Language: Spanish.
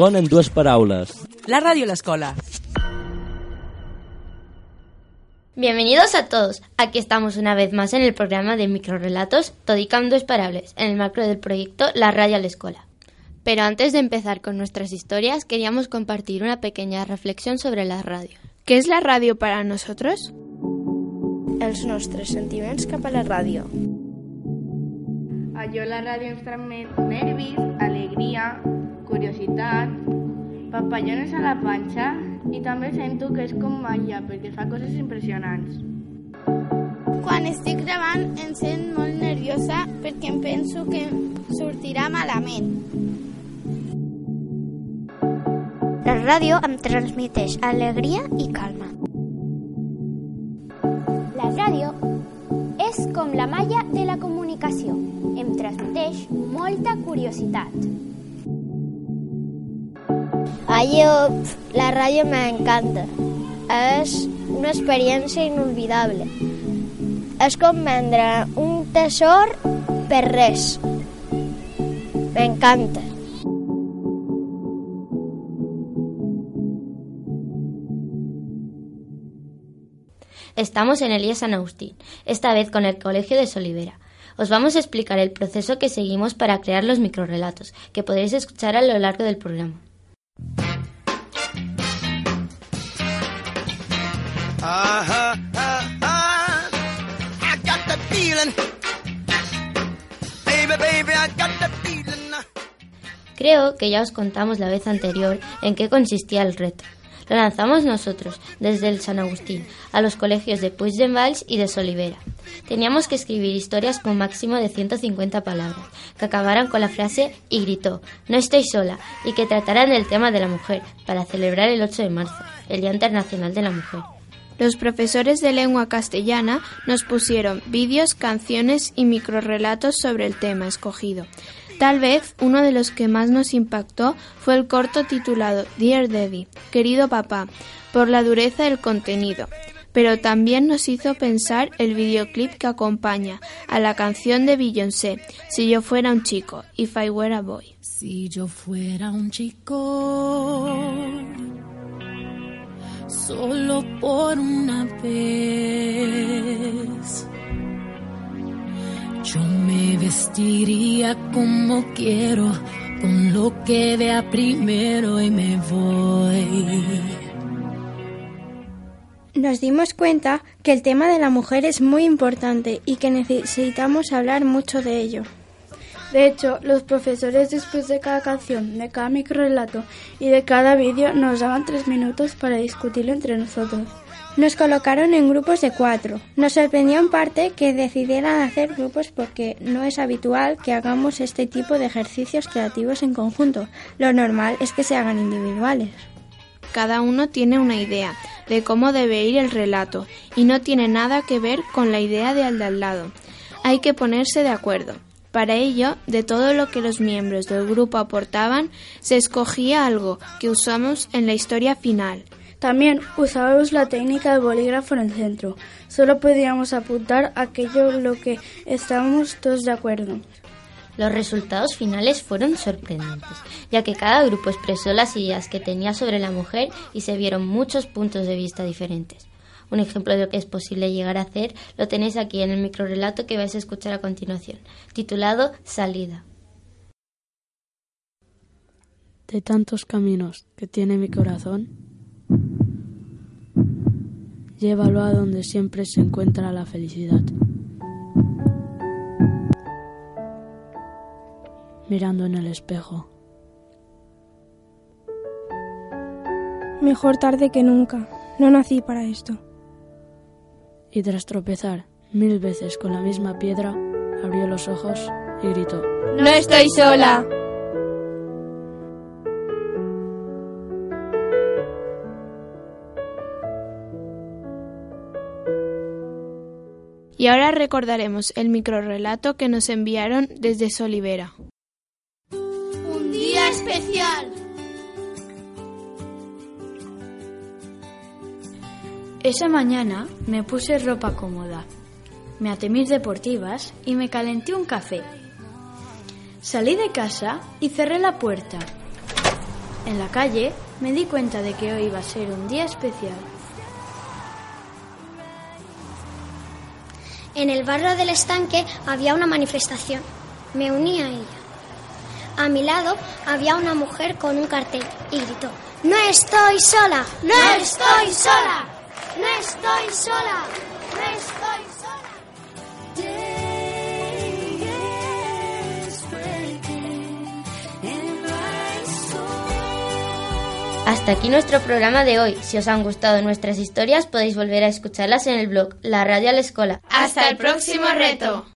con en dues paraules. La ràdio a l'escola. Bienvenidos a todos. Aquí estamos una vez más en el programa de microrelatos Todicam Dos Parables, en el marco del proyecto La Radio a la Escola. Pero antes de empezar con nuestras historias, queríamos compartir una pequeña reflexión sobre la radio. ¿Qué es la radio para nosotros? Els nostres sentiments cap a la ràdio. Allò la ràdio ens transmet nervis, alegria, curiositat, papallones a la panxa i també sento que és com malla perquè fa coses impressionants. Quan estic gravant em sent molt nerviosa perquè em penso que sortirà malament. La ràdio em transmiteix alegria i calma. La ràdio és com la malla de la comunicació. Em transmeteix molta curiositat. La ràdio m'encanta. És una experiència inolvidable. És com vendre un tesor per res. M'encanta. Estamos en Elías San Agustín, esta vez con el Colegio de Solivera. Os vamos a explicar el proceso que seguimos para crear los microrelatos, que podréis escuchar a lo largo del programa. Creo que ya os contamos la vez anterior en qué consistía el reto. Lo lanzamos nosotros, desde el San Agustín, a los colegios de Puigdemvalls y de Solivera. Teníamos que escribir historias con máximo de 150 palabras, que acabaran con la frase y gritó, no estoy sola, y que trataran el tema de la mujer, para celebrar el 8 de marzo, el Día Internacional de la Mujer. Los profesores de lengua castellana nos pusieron vídeos, canciones y microrelatos sobre el tema escogido. Tal vez uno de los que más nos impactó fue el corto titulado Dear Daddy, querido papá, por la dureza del contenido. Pero también nos hizo pensar el videoclip que acompaña a la canción de Beyoncé, Si yo fuera un chico, If I Were a Boy. Si yo fuera un chico, solo por una vez. Yo me vestiría como quiero, con lo que vea primero y me voy. Nos dimos cuenta que el tema de la mujer es muy importante y que necesitamos hablar mucho de ello. De hecho, los profesores después de cada canción, de cada microrelato y de cada vídeo nos daban tres minutos para discutirlo entre nosotros. Nos colocaron en grupos de cuatro. Nos sorprendió en parte que decidieran hacer grupos porque no es habitual que hagamos este tipo de ejercicios creativos en conjunto. Lo normal es que se hagan individuales. Cada uno tiene una idea de cómo debe ir el relato y no tiene nada que ver con la idea de al de al lado. Hay que ponerse de acuerdo. Para ello, de todo lo que los miembros del grupo aportaban, se escogía algo que usamos en la historia final. También usábamos la técnica del bolígrafo en el centro. Solo podíamos apuntar aquello en lo que estábamos todos de acuerdo. Los resultados finales fueron sorprendentes, ya que cada grupo expresó las ideas que tenía sobre la mujer y se vieron muchos puntos de vista diferentes. Un ejemplo de lo que es posible llegar a hacer lo tenéis aquí en el microrelato que vais a escuchar a continuación, titulado Salida. De tantos caminos que tiene mi corazón, llévalo a donde siempre se encuentra la felicidad. Mirando en el espejo. Mejor tarde que nunca. No nací para esto. Y tras tropezar mil veces con la misma piedra, abrió los ojos y gritó. ¡No estoy sola! Y ahora recordaremos el microrelato que nos enviaron desde Solivera. Un día especial. Esa mañana me puse ropa cómoda, me até mis deportivas y me calenté un café. Salí de casa y cerré la puerta. En la calle me di cuenta de que hoy iba a ser un día especial. En el barrio del estanque había una manifestación. Me uní a ella. A mi lado había una mujer con un cartel y gritó, ¡No estoy sola! ¡No estoy sola! ¡No estoy sola! ¡No estoy sola! Hasta aquí nuestro programa de hoy. Si os han gustado nuestras historias podéis volver a escucharlas en el blog La Radio a la Escola. Hasta el próximo reto.